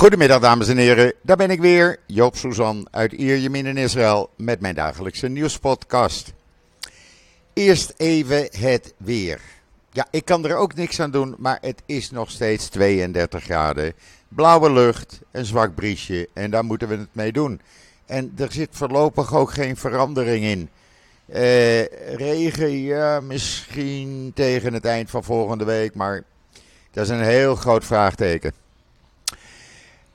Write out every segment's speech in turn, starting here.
Goedemiddag dames en heren, daar ben ik weer, Joop Suzan uit Ierjemien in Israël met mijn dagelijkse nieuwspodcast. Eerst even het weer. Ja, ik kan er ook niks aan doen, maar het is nog steeds 32 graden. Blauwe lucht, een zwak briesje en daar moeten we het mee doen. En er zit voorlopig ook geen verandering in. Eh, regen, ja, misschien tegen het eind van volgende week, maar dat is een heel groot vraagteken.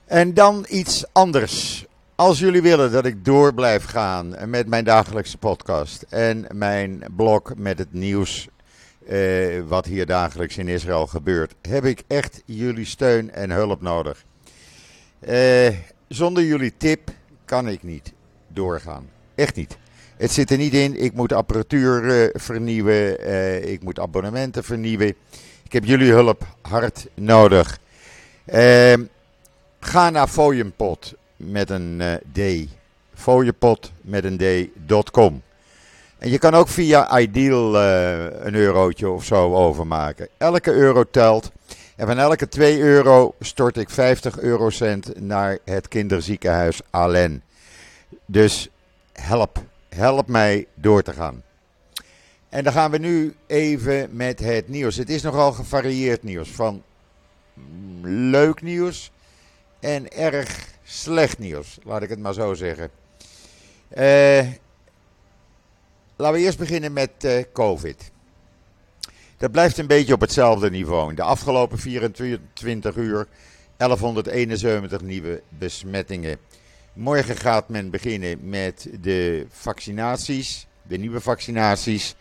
En dan iets anders. Als jullie willen dat ik door blijf gaan met mijn dagelijkse podcast en mijn blog met het nieuws eh, wat hier dagelijks in Israël gebeurt, heb ik echt jullie steun en hulp nodig. Eh, zonder jullie tip kan ik niet doorgaan. Echt niet. Het zit er niet in. Ik moet apparatuur eh, vernieuwen. Ik moet abonnementen vernieuwen. Ik heb jullie hulp hard nodig. Ehm, ga naar Fooienpot met een uh, D. Fooienpot met een D.com. En je kan ook via Ideal een eurotje of zo overmaken. Elke euro telt. En van elke 2 euro stort ik 50 eurocent naar het kinderziekenhuis Allen. Dus help, help mij door te gaan. En dan gaan we nu even met het nieuws. Het is nogal gevarieerd nieuws. Van leuk nieuws en erg slecht nieuws. Laat ik het maar zo zeggen. Uh, laten we eerst beginnen met uh, COVID. Dat blijft een beetje op hetzelfde niveau. In de afgelopen 24 uur 1171 nieuwe besmettingen. Morgen gaat men beginnen met de vaccinaties, de nieuwe vaccinaties.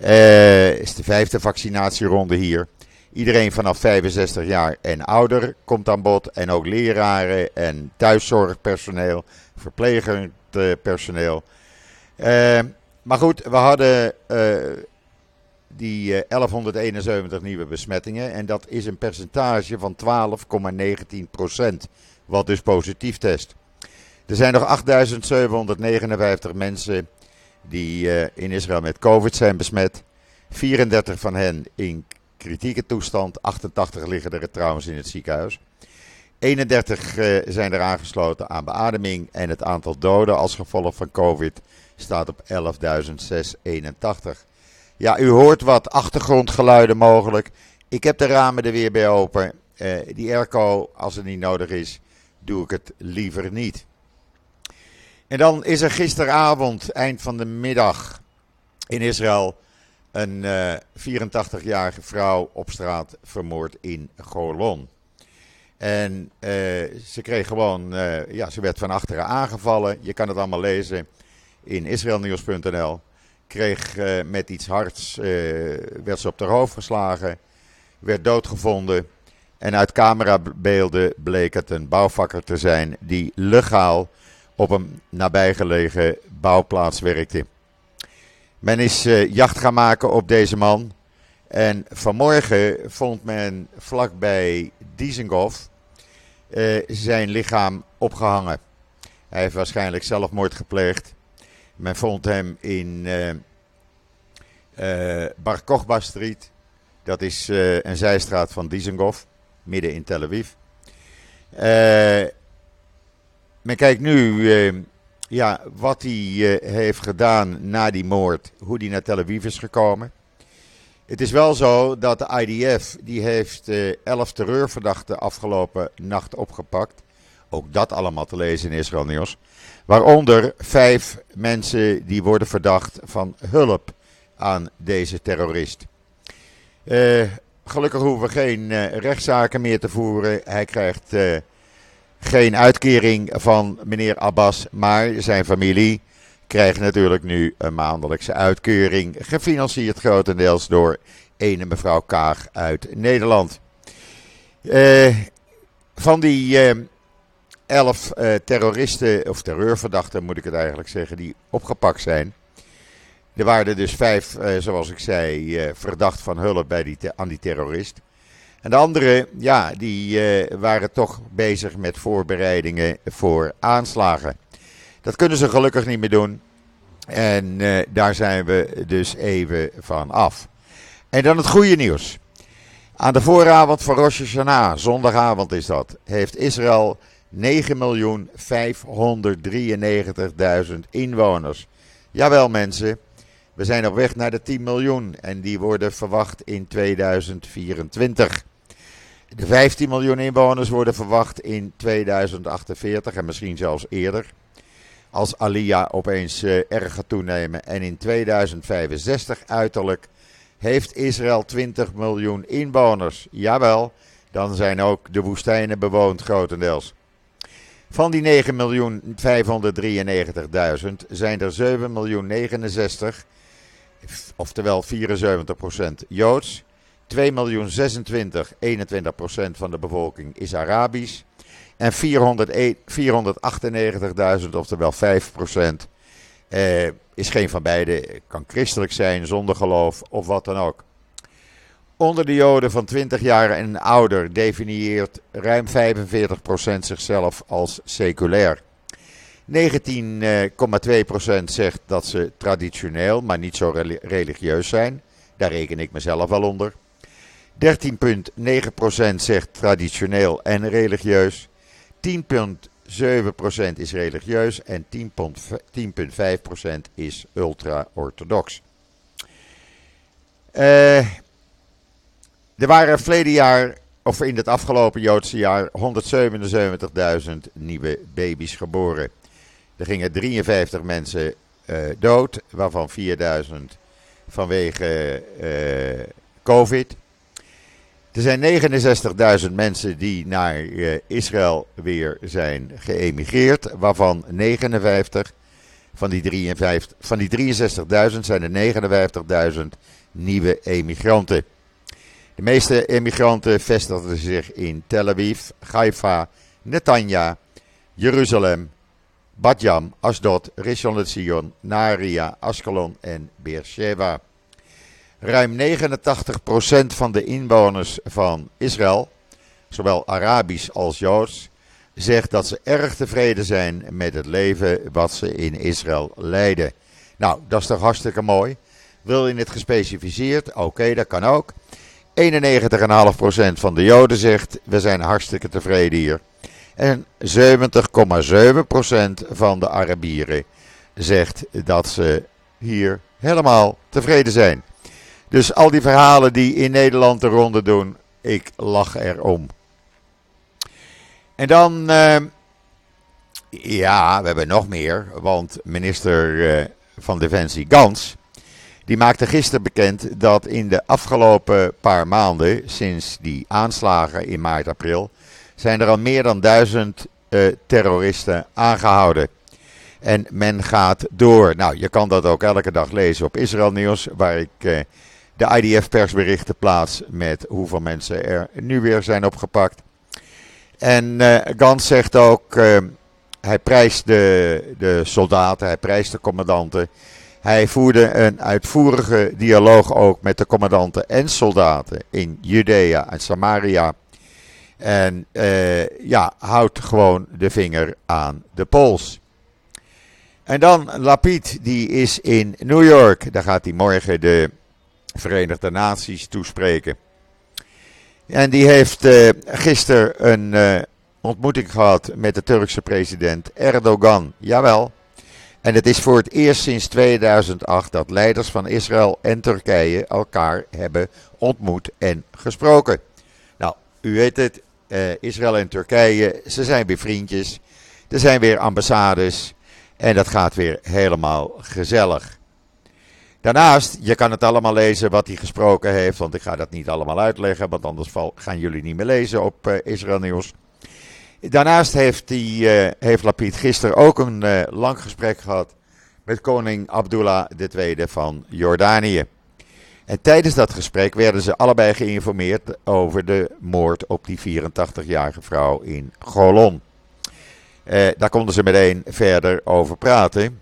Uh, is de vijfde vaccinatieronde hier. Iedereen vanaf 65 jaar en ouder komt aan bod. En ook leraren en thuiszorgpersoneel, verplegend personeel. Uh, maar goed, we hadden uh, die 1171 nieuwe besmettingen. En dat is een percentage van 12,19%. Wat dus positief test. Er zijn nog 8759 mensen die uh, in Israël met COVID zijn besmet. 34 van hen in kritieke toestand. 88 liggen er trouwens in het ziekenhuis. 31 uh, zijn er aangesloten aan beademing. En het aantal doden als gevolg van COVID staat op 11.681. Ja, u hoort wat achtergrondgeluiden mogelijk. Ik heb de ramen er weer bij open. Uh, die airco, als het niet nodig is, doe ik het liever niet. En dan is er gisteravond, eind van de middag, in Israël een uh, 84-jarige vrouw op straat vermoord in Golon. En uh, ze kreeg gewoon, uh, ja, ze werd van achteren aangevallen. Je kan het allemaal lezen in israelnieuws.nl. Kreeg met iets hards, werd ze op haar hoofd geslagen, werd doodgevonden. En uit camerabeelden bleek het een bouwvakker te zijn die legaal op een nabijgelegen bouwplaats werkte. Men is uh, jacht gaan maken op deze man. En vanmorgen vond men vlakbij Dizengoff uh, zijn lichaam opgehangen. Hij heeft waarschijnlijk zelfmoord gepleegd. Men vond hem in uh, Bar Kochba Street. Dat is een zijstraat van Dizengoff, midden in Tel Aviv. Men kijkt nu ja, wat hij uh, heeft gedaan na die moord, hoe hij naar Tel Aviv is gekomen. Het is wel zo dat de IDF, die heeft uh, elf terreurverdachten afgelopen nacht opgepakt. Ook dat allemaal te lezen in Israël Nieuws. Waaronder vijf mensen die worden verdacht van hulp aan deze terrorist. gelukkig hoeven we geen rechtszaken meer te voeren. Hij krijgt geen uitkering van meneer Abbas, maar zijn familie krijgt natuurlijk nu een maandelijkse uitkering, gefinancierd grotendeels door ene mevrouw Kaag uit Nederland. Uh, van die uh, elf uh, terroristen, of terreurverdachten moet ik het eigenlijk zeggen, die opgepakt zijn. Er waren er dus vijf, zoals ik zei, verdacht van hulp bij die aan die terrorist. En de anderen, ja, die uh, waren toch bezig met voorbereidingen voor aanslagen. Dat kunnen ze gelukkig niet meer doen. En uh, daar zijn we dus even van af. En dan het goede nieuws. Aan de vooravond van Rosh Hashanah, zondagavond is dat, heeft Israël 9.593.000 inwoners. Jawel mensen, we zijn op weg naar de 10 miljoen en die worden verwacht in 2024. De 15 miljoen inwoners worden verwacht in 2048 en misschien zelfs eerder. Als Alia opeens uh, erg gaat toenemen. En in 2065 uiterlijk heeft Israël 20 miljoen inwoners. Jawel, dan zijn ook de woestijnen bewoond grotendeels. Van die 9.593.000 zijn er 7 miljoen 69, oftewel 74% Joods. 2 miljoen 26, 21% van de bevolking is Arabisch. En 498.000, oftewel 5%, eh, is geen van beide. Kan christelijk zijn, zonder geloof of wat dan ook. Onder de Joden van 20 jaar en ouder definieert ruim 45% zichzelf als seculair. 19,2% zegt dat ze traditioneel, maar niet zo religieus zijn. Daar reken ik mezelf wel onder. 13,9% zegt traditioneel en religieus. 10,7% is religieus en 10,5% is ultra-orthodox. Uh, er waren verleden jaar, of in het afgelopen Joodse jaar, 177.000 nieuwe baby's geboren. Er gingen 53 mensen uh, dood, waarvan 4000 vanwege uh, COVID. Er zijn 69.000 mensen die naar uh, Israël weer zijn geëmigreerd, waarvan 59 van die, 53, van die 63.000 zijn er 59.000 nieuwe emigranten. De meeste emigranten vestigden zich in Tel Aviv, Haifa, Netanya, Jeruzalem, Badjam, Asdod, Rishon LeZion, Naria, Askelon en Beersheba. Ruim 89% van de inwoners van Israël, zowel Arabisch als Joods, zegt dat ze erg tevreden zijn met het leven wat ze in Israël leiden. Nou, dat is toch hartstikke mooi. Wil je het gespecificeerd? Oké, dat kan ook. 91,5% van de Joden zegt: we zijn hartstikke tevreden hier. En 70,7% van de Arabieren zegt dat ze hier helemaal tevreden zijn. Dus al die verhalen die in Nederland de ronde doen, ik lach erom. En dan, uh, ja, we hebben nog meer, want minister uh, van Defensie Gans die maakte gisteren bekend dat in de afgelopen paar maanden, sinds die aanslagen in maart, april, zijn er al meer dan duizend uh, terroristen aangehouden. En men gaat door. Nou, je kan dat ook elke dag lezen op Israël Nieuws, waar ik de IDF persberichten plaats met hoeveel mensen er nu weer zijn opgepakt. En uh, Gans zegt ook, hij prijst de, de soldaten, hij prijst de commandanten. Hij voerde een uitvoerige dialoog ook met de commandanten en soldaten in Judea en Samaria. En uh, ja, houdt gewoon de vinger aan de pols. En dan Lapid, die is in New York. Daar gaat hij morgen de Verenigde Naties toespreken. En die heeft uh, gisteren een uh, ontmoeting gehad met de Turkse president Erdogan. Jawel, en het is voor het eerst sinds 2008 dat leiders van Israël en Turkije elkaar hebben ontmoet en gesproken. Nou, u weet het, eh, Israël en Turkije, ze zijn weer vriendjes. Er zijn weer ambassades en dat gaat weer helemaal gezellig. Daarnaast, je kan het allemaal lezen wat hij gesproken heeft, want ik ga dat niet allemaal uitleggen, want anders gaan jullie niet meer lezen op uh, Israël Nieuws. Daarnaast heeft, die, uh, heeft Lapid gisteren ook een uh, lang gesprek gehad met koning Abdullah II van Jordanië. En tijdens dat gesprek werden ze allebei geïnformeerd over de moord op die 84-jarige vrouw in Golon. Daar konden ze meteen verder over praten.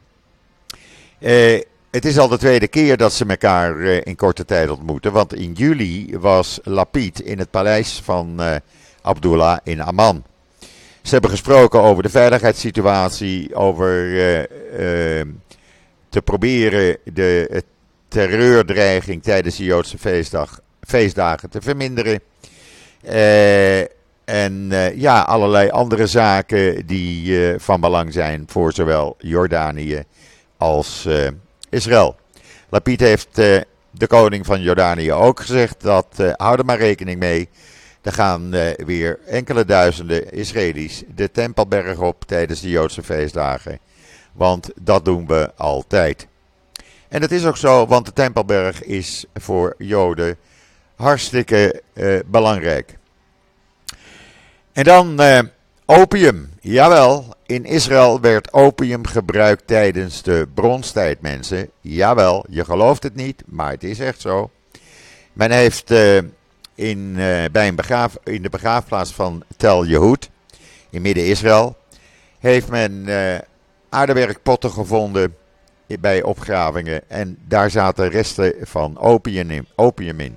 Het is al de tweede keer dat ze elkaar in korte tijd ontmoeten. Want in juli was Lapid in het paleis van Abdullah in Amman. Ze hebben gesproken over de veiligheidssituatie, over uh, te proberen de terreurdreiging tijdens de Joodse feestdag feestdagen te verminderen. en ja, allerlei andere zaken die van belang zijn voor zowel Jordanië als Israël. Lapid heeft de koning van Jordanië ook gezegd dat hou er maar rekening mee er gaan uh, weer enkele duizenden Israëli's de Tempelberg op tijdens de Joodse feestdagen. Want dat doen we altijd. En dat is ook zo, want de Tempelberg is voor Joden hartstikke uh, belangrijk. En dan uh, opium. Jawel, in Israël werd opium gebruikt tijdens de bronstijd, mensen. Jawel, je gelooft het niet, maar het is echt zo. Men heeft in, uh, bij een begraaf, in de begraafplaats van Tel Yehud in Midden-Israël. Heeft men uh, aardewerkpotten gevonden bij opgravingen. En daar zaten resten van opium in. Opium in.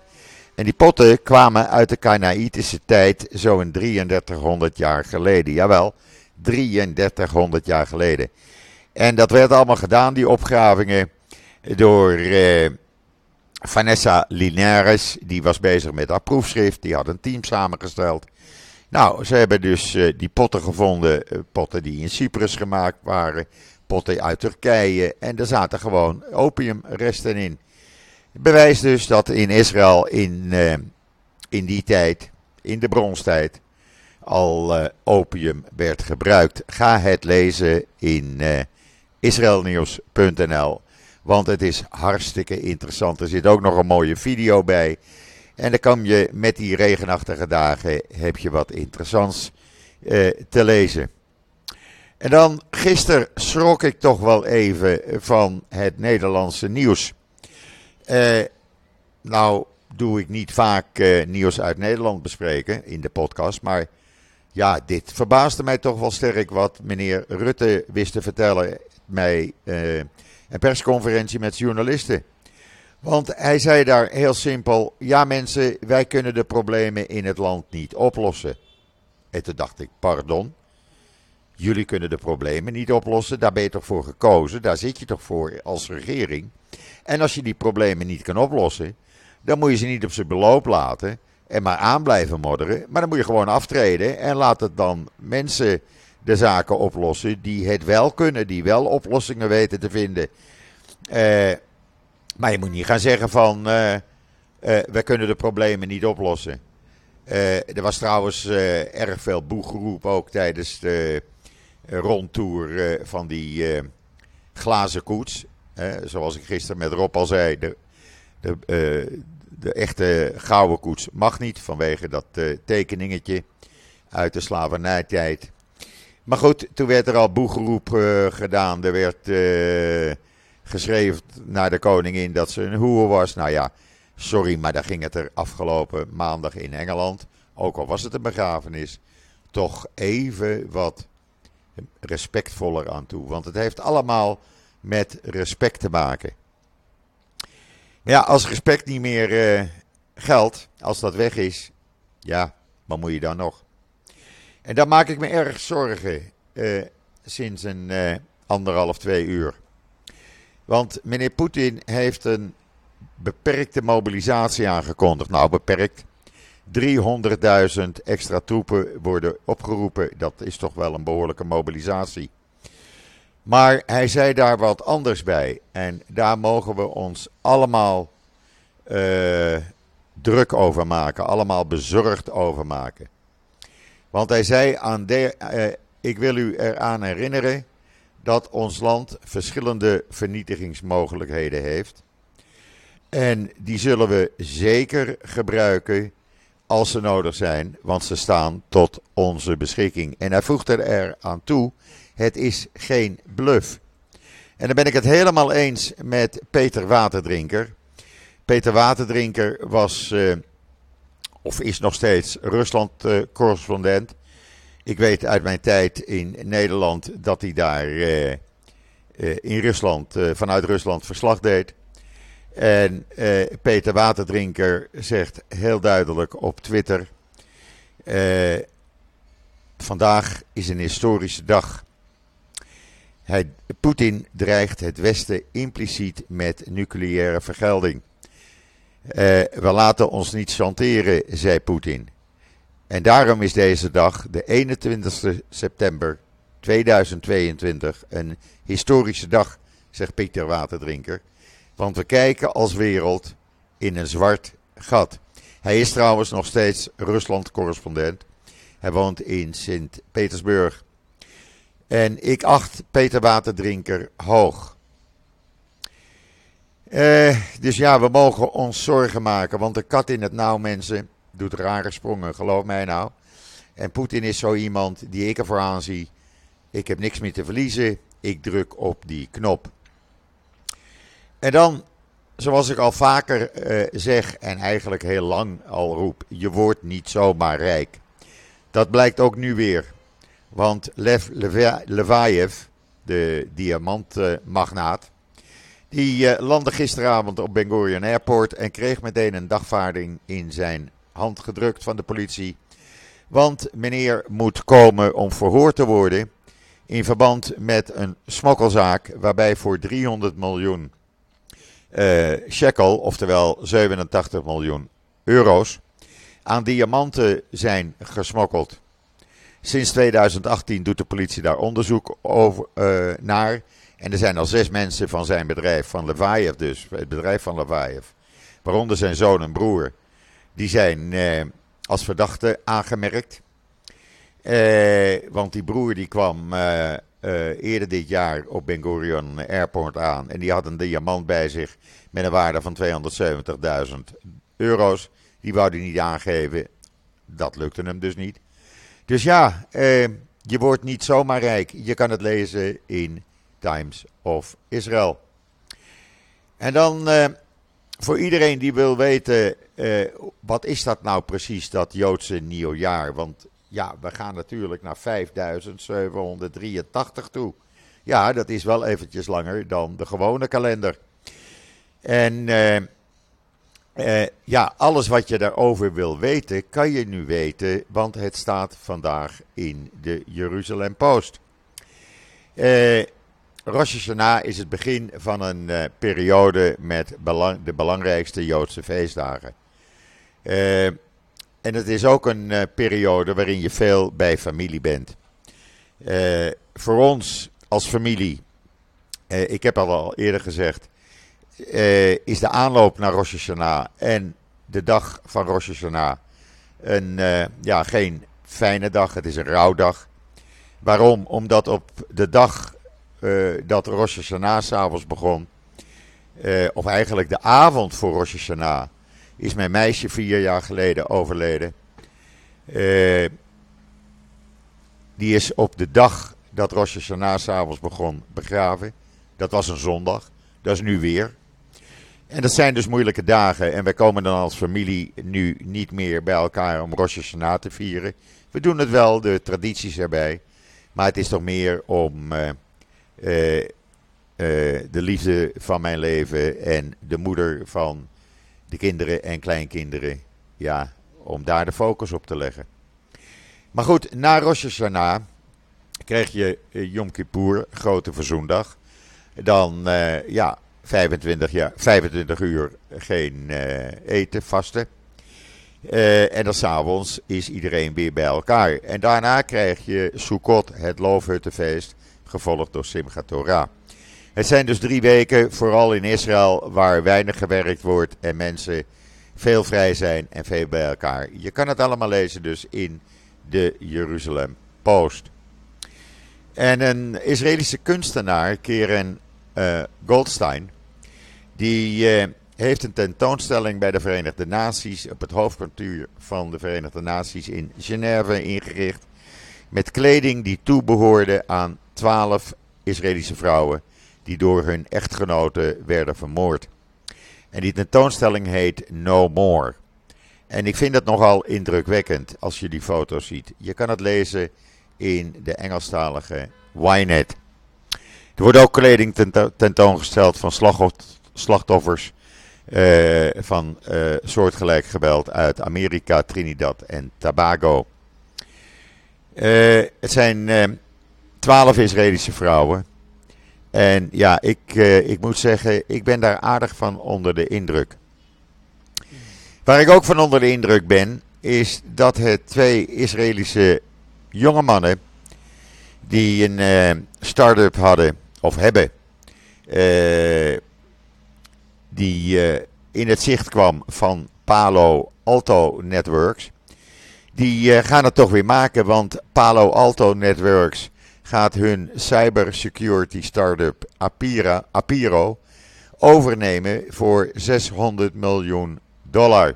En die potten kwamen uit de Kanaïtische tijd, zo'n 3300 jaar geleden. Jawel, 3300 jaar geleden. En dat werd allemaal gedaan, die opgravingen, door uh, Vanessa Linares, die was bezig met haar proefschrift, die had een team samengesteld. Nou, ze hebben dus uh, die potten gevonden, uh, potten die in Cyprus gemaakt waren, potten uit Turkije en er zaten gewoon opiumresten in. Bewijs dus dat in Israël in, uh, in die tijd, in de bronstijd, al opium werd gebruikt. Ga het lezen in israelnieuws.nl. Want het is hartstikke interessant. Er zit ook nog een mooie video bij. En dan kan je met die regenachtige dagen heb je wat interessants eh, te lezen. En dan gisteren schrok ik toch wel even van het Nederlandse nieuws. Eh, nou doe ik niet vaak eh, nieuws uit Nederland bespreken in de podcast, maar ja, dit verbaasde mij toch wel sterk wat meneer Rutte wist te vertellen mij eh, een persconferentie met journalisten. Want hij zei daar heel simpel: ja, mensen, wij kunnen de problemen in het land niet oplossen. En toen dacht ik: pardon. Jullie kunnen de problemen niet oplossen, daar ben je toch voor gekozen, daar zit je toch voor als regering. En als je die problemen niet kan oplossen, dan moet je ze niet op zijn beloop laten en maar aan blijven modderen. Maar dan moet je gewoon aftreden en laat het dan mensen de zaken oplossen die het wel kunnen, die wel oplossingen weten te vinden. Uh, maar je moet niet gaan zeggen van uh, uh, we kunnen de problemen niet oplossen. er was trouwens erg veel boegeroep ook tijdens de rondtour van die glazen koets. zoals ik gisteren met Rob al zei, de, de, de echte gouden koets mag niet vanwege dat tekeningetje uit de slavernijtijd. Maar goed, toen werd er al boegeroep uh, gedaan. Er werd uh, geschreven naar de koningin dat ze een hoer was. Nou ja, sorry, maar daar ging het er afgelopen maandag in Engeland. Ook al was het een begrafenis. Toch even wat respectvoller aan toe. Want het heeft allemaal met respect te maken. Ja, als respect niet meer uh, geldt, als dat weg is, ja, wat moet je dan nog? En daar maak ik me erg zorgen uh, sinds een uh, anderhalf, twee uur. Want meneer Poetin heeft een beperkte mobilisatie aangekondigd. Nou, beperkt. 300.000 extra troepen worden opgeroepen. Dat is toch wel een behoorlijke mobilisatie. Maar hij zei daar wat anders bij. En daar mogen we ons allemaal uh, druk over maken. Allemaal bezorgd over maken. Want hij zei aan de, uh, ik wil u eraan herinneren dat ons land verschillende vernietigingsmogelijkheden heeft. En die zullen we zeker gebruiken als ze nodig zijn, want ze staan tot onze beschikking. En hij voegt er aan toe: het is geen bluff. En dan ben ik het helemaal eens met Peter Waterdrinker. Peter Waterdrinker was, uh, of is nog steeds, Rusland-correspondent. Ik weet uit mijn tijd in Nederland dat hij daar uh, uh, in Rusland, vanuit Rusland verslag deed. En Peter Waterdrinker zegt heel duidelijk op Twitter: Vandaag is een historische dag. Hij, Poetin dreigt het Westen impliciet met nucleaire vergelding. we laten ons niet chanteren, zei Poetin. En daarom is deze dag, de 21 september 2022, een historische dag, zegt Pieter Waterdrinker. Want we kijken als wereld in een zwart gat. Hij is trouwens nog steeds Rusland-correspondent. Hij woont in Sint-Petersburg. En ik acht Peter Waterdrinker hoog. Eh, dus ja, we mogen ons zorgen maken, want de kat in het nauw, mensen, doet rare sprongen, geloof mij nou. En Poetin is zo iemand die ik ervoor aanzie. Ik heb niks meer te verliezen. Ik druk op die knop. En dan, zoals ik al vaker eh, zeg en eigenlijk heel lang al roep, je wordt niet zomaar rijk. Dat blijkt ook nu weer. Want Lev Levayev, de diamantmagnaat, die uh, landde gisteravond op Ben Gurion Airport en kreeg meteen een dagvaarding in zijn hand gedrukt van de politie. Want meneer moet komen om verhoord te worden in verband met een smokkelzaak waarbij voor 300 miljoen shekel, oftewel 87 miljoen euro's, aan diamanten zijn gesmokkeld. Sinds 2018 doet de politie daar onderzoek over, uh, naar. En er zijn al zes mensen van zijn bedrijf, van Levaev dus, het bedrijf van Levaev, waaronder zijn zoon en broer, die zijn uh, als verdachte aangemerkt. Want die broer die kwam eerder dit jaar op Ben Gurion Airport aan en die had een diamant bij zich met een waarde van 270.000 euro's. Die wou hij niet aangeven. Dat lukte hem dus niet. Dus ja, eh, je wordt niet zomaar rijk. Je kan het lezen in Times of Israel. En dan uh, voor iedereen die wil weten, wat is dat nou precies, dat Joodse nieuwjaar? Want ja, we gaan natuurlijk naar 5783 toe. Ja, dat is wel eventjes langer dan de gewone kalender. En uh, uh, ja, alles wat je daarover wil weten, kan je nu weten, want het staat vandaag in de Jeruzalem Post. Uh, Rosh Hashanah is het begin van een uh, periode met de belangrijkste Joodse feestdagen. En het is ook een periode waarin je veel bij familie bent. voor ons als familie, ik heb al eerder gezegd, is de aanloop naar Rosh Hashanah en de dag van Rosh Hashanah een, ja, geen fijne dag. Het is een rouwdag. Waarom? Omdat op de dag dat Rosh Hashanah s'avonds begon, of eigenlijk de avond voor Rosh Hashanah, is mijn meisje vier jaar geleden overleden. die is op de dag dat Rosh Hashanah s'avonds begon begraven. Dat was een zondag. Dat is nu weer. En dat zijn dus moeilijke dagen. En wij komen dan als familie nu niet meer bij elkaar om Rosh Hashanah te vieren. We doen het wel, de tradities erbij. Maar het is toch meer om uh, uh, de liefde van mijn leven en de moeder van de kinderen en kleinkinderen. Ja, om daar de focus op te leggen. Maar goed, na Rosh Hashanah krijg je Yom Kippur, grote verzoendag. Dan, ja, 25, ja, 25 uur geen uh, eten, vasten. En dan s'avonds is iedereen weer bij elkaar. En daarna krijg je Sukkot, het loofhuttenfeest, gevolgd door Simchat Torah. Het zijn dus drie weken, vooral in Israël, waar weinig gewerkt wordt en mensen veel vrij zijn en veel bij elkaar. Je kan het allemaal lezen dus in de Jeruzalem Post. En een Israëlische kunstenaar, Keren uh, Goldstein, die uh, heeft een tentoonstelling bij de Verenigde Naties op het hoofdkwartier van de Verenigde Naties in Genève ingericht. Met kleding die toebehoorde aan twaalf Israëlische vrouwen die door hun echtgenoten werden vermoord. En die tentoonstelling heet No More. En ik vind het nogal indrukwekkend als je die foto's ziet. Je kan het lezen in de Engelstalige Ynet. Er wordt ook kleding tentoongesteld van slachtoffers uh, van uh, soortgelijk geweld uit Amerika, Trinidad en Tobago. Uh, het zijn twaalf Israëlische vrouwen. En ja, ik, ik moet zeggen, ik ben daar aardig van onder de indruk. Waar ik ook van onder de indruk ben, is dat het twee Israëlische jonge mannen die een uh, start-up hadden of hebben, uh, die in het zicht kwam van Palo Alto Networks. Die gaan het toch weer maken, want Palo Alto Networks gaat hun cybersecurity start-up Apira, Apiro overnemen voor 600 miljoen dollar. Het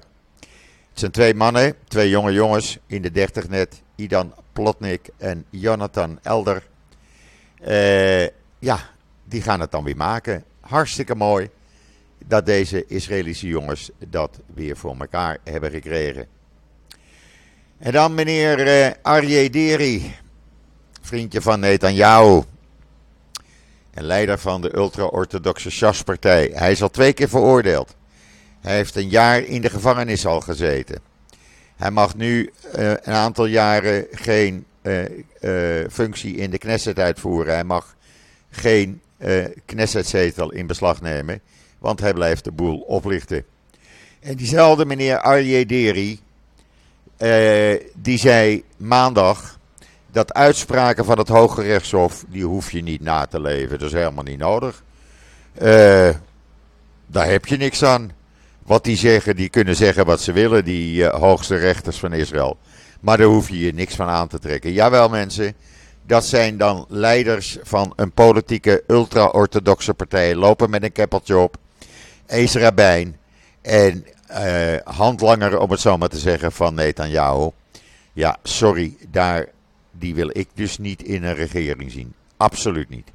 zijn twee mannen, twee jonge jongens in de 30 net, Idan Plotnik en Jonathan Elder. Uh, ja, die gaan het dan weer maken. Hartstikke mooi dat deze Israëlische jongens dat weer voor elkaar hebben gekregen. En dan meneer uh, Deri, vriendje van Netanyahu. En leider van de ultra-orthodoxe Shas-partij. Hij is al twee keer veroordeeld. Hij heeft een jaar in de gevangenis al gezeten. Hij mag nu uh, een aantal jaren geen uh, uh, functie in de Knesset uitvoeren. Hij mag geen Knessetzetel in beslag nemen, want hij blijft de boel oplichten. En diezelfde meneer Aryeh Deri, die zei maandag dat uitspraken van het Hoge Rechtshof, die hoef je niet na te leven. Dat is helemaal niet nodig. daar heb je niks aan. Wat die zeggen, die kunnen zeggen wat ze willen, die uh, hoogste rechters van Israël. Maar daar hoef je je niks van aan te trekken. Jawel mensen, dat zijn dan leiders van een politieke ultra-orthodoxe partij. Lopen met een keppeltje op. Ezra Bijn. En uh, handlanger, om het zo maar te zeggen, van Netanyahu. Ja, sorry, daar, die wil ik dus niet in een regering zien. Absoluut niet.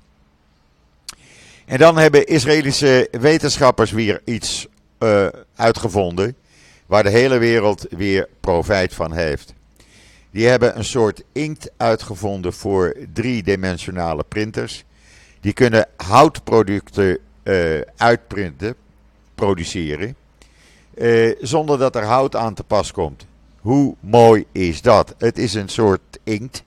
En dan hebben Israëlische wetenschappers weer iets uh, uitgevonden waar de hele wereld weer profijt van heeft. Die hebben een soort inkt uitgevonden voor driedimensionale printers. Die kunnen houtproducten uh, uitprinten, produceren, uh, zonder dat er hout aan te pas komt. Hoe mooi is dat? Het is een soort inkt.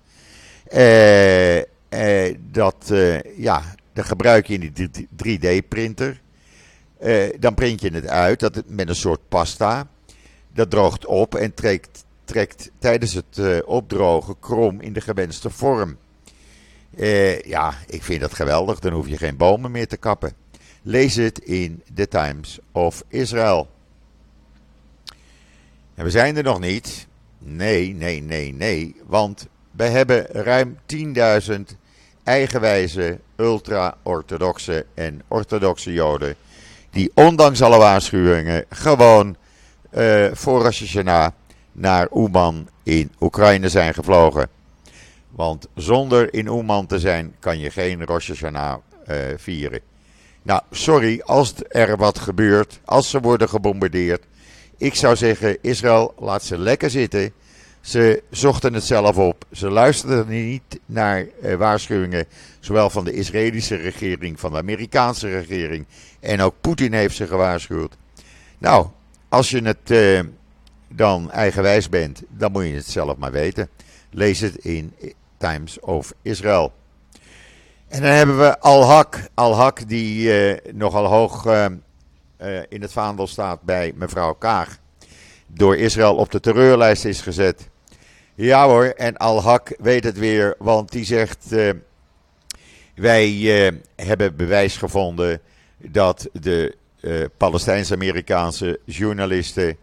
Uh, dat, ja, dat gebruik je in die 3D-printer. Uh, dan print je het uit dat met een soort pasta. Dat droogt op en trekt, trekt tijdens het opdrogen krom in de gewenste vorm. Ja, ik vind dat geweldig. Dan hoef je geen bomen meer te kappen. Lees het in The Times of Israel. En we zijn er nog niet. Nee, nee, nee, nee. Want we hebben ruim 10.000 eigenwijze, ultra-orthodoxe en orthodoxe Joden die ondanks alle waarschuwingen gewoon uh, voor Rosh naar Oeman in Oekraïne zijn gevlogen. Want zonder in Oeman te zijn kan je geen Rosh Hashanah uh, vieren. Nou, sorry als er wat gebeurt, als ze worden gebombardeerd. Ik zou zeggen, Israël, laat ze lekker zitten. Ze zochten het zelf op. Ze luisterden niet naar uh, waarschuwingen, zowel van de Israëlische regering, van de Amerikaanse regering. En ook Poetin heeft ze gewaarschuwd. Nou, als je het uh, dan eigenwijs bent, dan moet je het zelf maar weten. Lees het in Times of Israel. En dan hebben we Al-Haq. Al-Haq die uh, nogal hoog in het vaandel staat bij mevrouw Kaag. Door Israël op de terreurlijst is gezet. Ja hoor, en Al-Haq weet het weer, want die zegt: uh, Wij uh, hebben bewijs gevonden dat de uh, Palestijns-Amerikaanse journalisten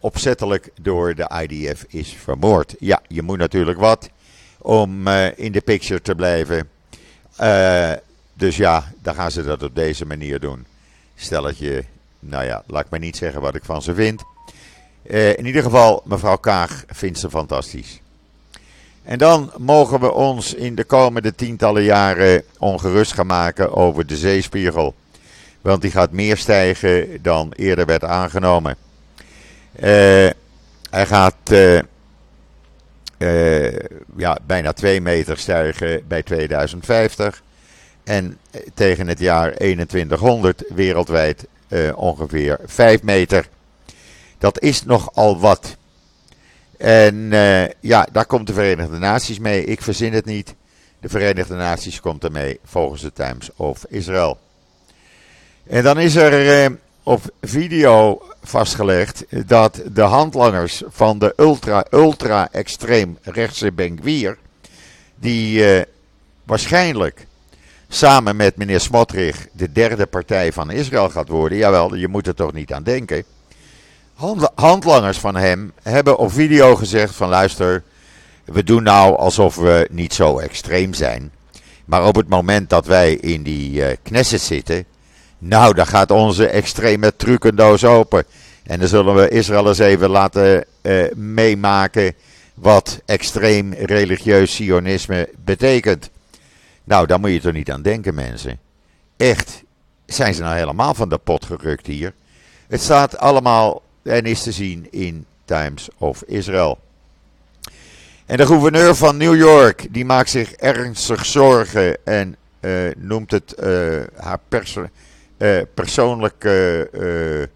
opzettelijk door de IDF is vermoord. Ja, je moet natuurlijk wat om in de picture te blijven. dus ja, dan gaan ze dat op deze manier doen. Stelletje, nou ja, laat maar niet zeggen wat ik van ze vind. Uh, in ieder geval, mevrouw Kaag vindt ze fantastisch. En dan mogen we ons in de komende tientallen jaren ongerust gaan maken over de zeespiegel. Want die gaat meer stijgen dan eerder werd aangenomen. Uh, hij gaat uh, ja, bijna 2 meter stijgen bij 2050. En tegen het jaar 2100 wereldwijd ongeveer 5 meter. Dat is nogal wat. En uh, ja, daar komt de Verenigde Naties mee. Ik verzin het niet. De Verenigde Naties komt ermee volgens de Times of Israel. En dan is er uh, op video vastgelegd dat de handlangers van de ultra, ultra extreem rechtse Benguier, die uh, waarschijnlijk samen met meneer Smotrich de derde partij van Israël gaat worden, jawel, je moet er toch niet aan denken. Handlangers van hem hebben op video gezegd van luister, we doen nou alsof we niet zo extreem zijn. Maar op het moment dat wij in die uh, Knesset zitten, nou, dan gaat onze extreme trucendoos open. En dan zullen we Israël eens even laten uh, meemaken wat extreem religieus sionisme betekent. Nou, daar moet je toch niet aan denken, mensen. Echt, zijn ze nou helemaal van de pot gerukt hier? Het staat allemaal en is te zien in Times of Israel. En de gouverneur van New York, die maakt zich ernstig zorgen en uh, noemt het uh, haar uh, persoonlijke,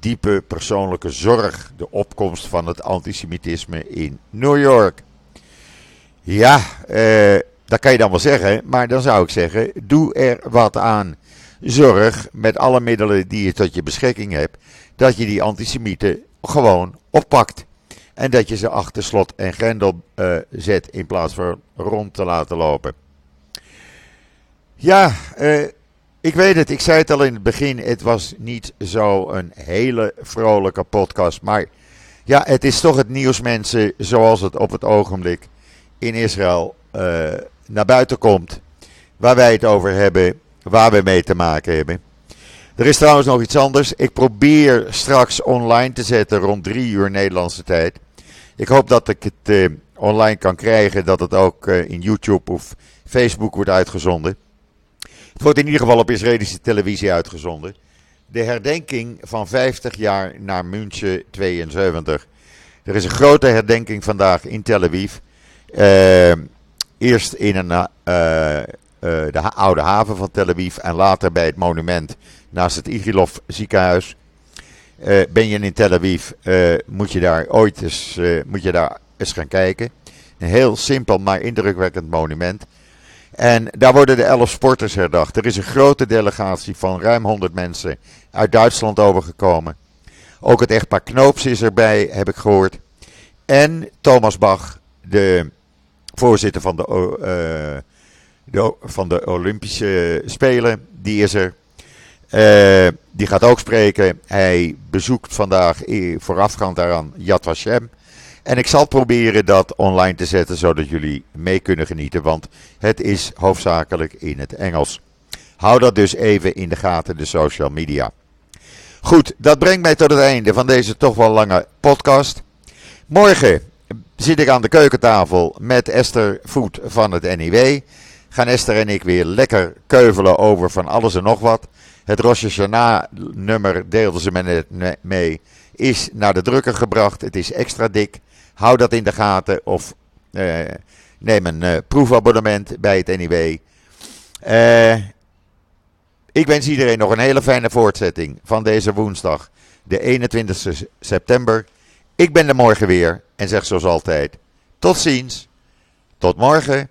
diepe persoonlijke zorg, de opkomst van het antisemitisme in New York. Ja, dat kan je dan wel zeggen, maar dan zou ik zeggen, doe er wat aan. Zorg met alle middelen die je tot je beschikking hebt, dat je die antisemieten gewoon oppakt. En dat je ze achter slot en grendel uh, zet in plaats van rond te laten lopen. Ja, uh, ik weet het. Ik zei het al in het begin. Het was niet zo een hele vrolijke podcast. Maar ja, het is toch het nieuws, mensen, zoals het op het ogenblik in Israël uh, naar buiten komt. Waar wij het over hebben, waar we mee te maken hebben. Er is trouwens nog iets anders. Ik probeer straks online te zetten rond drie uur Nederlandse tijd. Ik hoop dat ik het uh, online kan krijgen, dat het ook uh, in YouTube of Facebook wordt uitgezonden. Het wordt in ieder geval op Israëlische televisie uitgezonden. De herdenking van 50 jaar naar München 72. Er is een grote herdenking vandaag in Tel Aviv. Uh, eerst in een, de oude haven van Tel Aviv en later bij het monument naast het Igilov ziekenhuis. Uh, ben je in Tel Aviv, uh, moet je daar ooit eens, moet je daar eens gaan kijken. Een heel simpel, maar indrukwekkend monument. En daar worden de elf sporters herdacht. Er is een grote delegatie van ruim 100 mensen uit Duitsland overgekomen. Ook het echtpaar Knoops is erbij, heb ik gehoord. En Thomas Bach, de voorzitter van de, van de Olympische Spelen, die is er. Uh, die gaat ook spreken. Hij bezoekt vandaag voorafgaand daaraan Yad Vashem. En ik zal proberen dat online te zetten, zodat jullie mee kunnen genieten. Want het is hoofdzakelijk in het Engels. Hou dat dus even in de gaten, de social media. Goed, dat brengt mij tot het einde van deze toch wel lange podcast. Morgen zit ik aan de keukentafel met Esther Voet van het NIW. Gaan Esther en ik weer lekker keuvelen over van alles en nog wat. Het Rosh Hashanah nummer deelden ze me net mee. Is naar de drukker gebracht. Het is extra dik. Hou dat in de gaten of uh, neem een uh, proefabonnement bij het NIW. Uh, ik wens iedereen nog een hele fijne voortzetting van deze woensdag, de 21 september. Ik ben er morgen weer en zeg zoals altijd: tot ziens, tot morgen.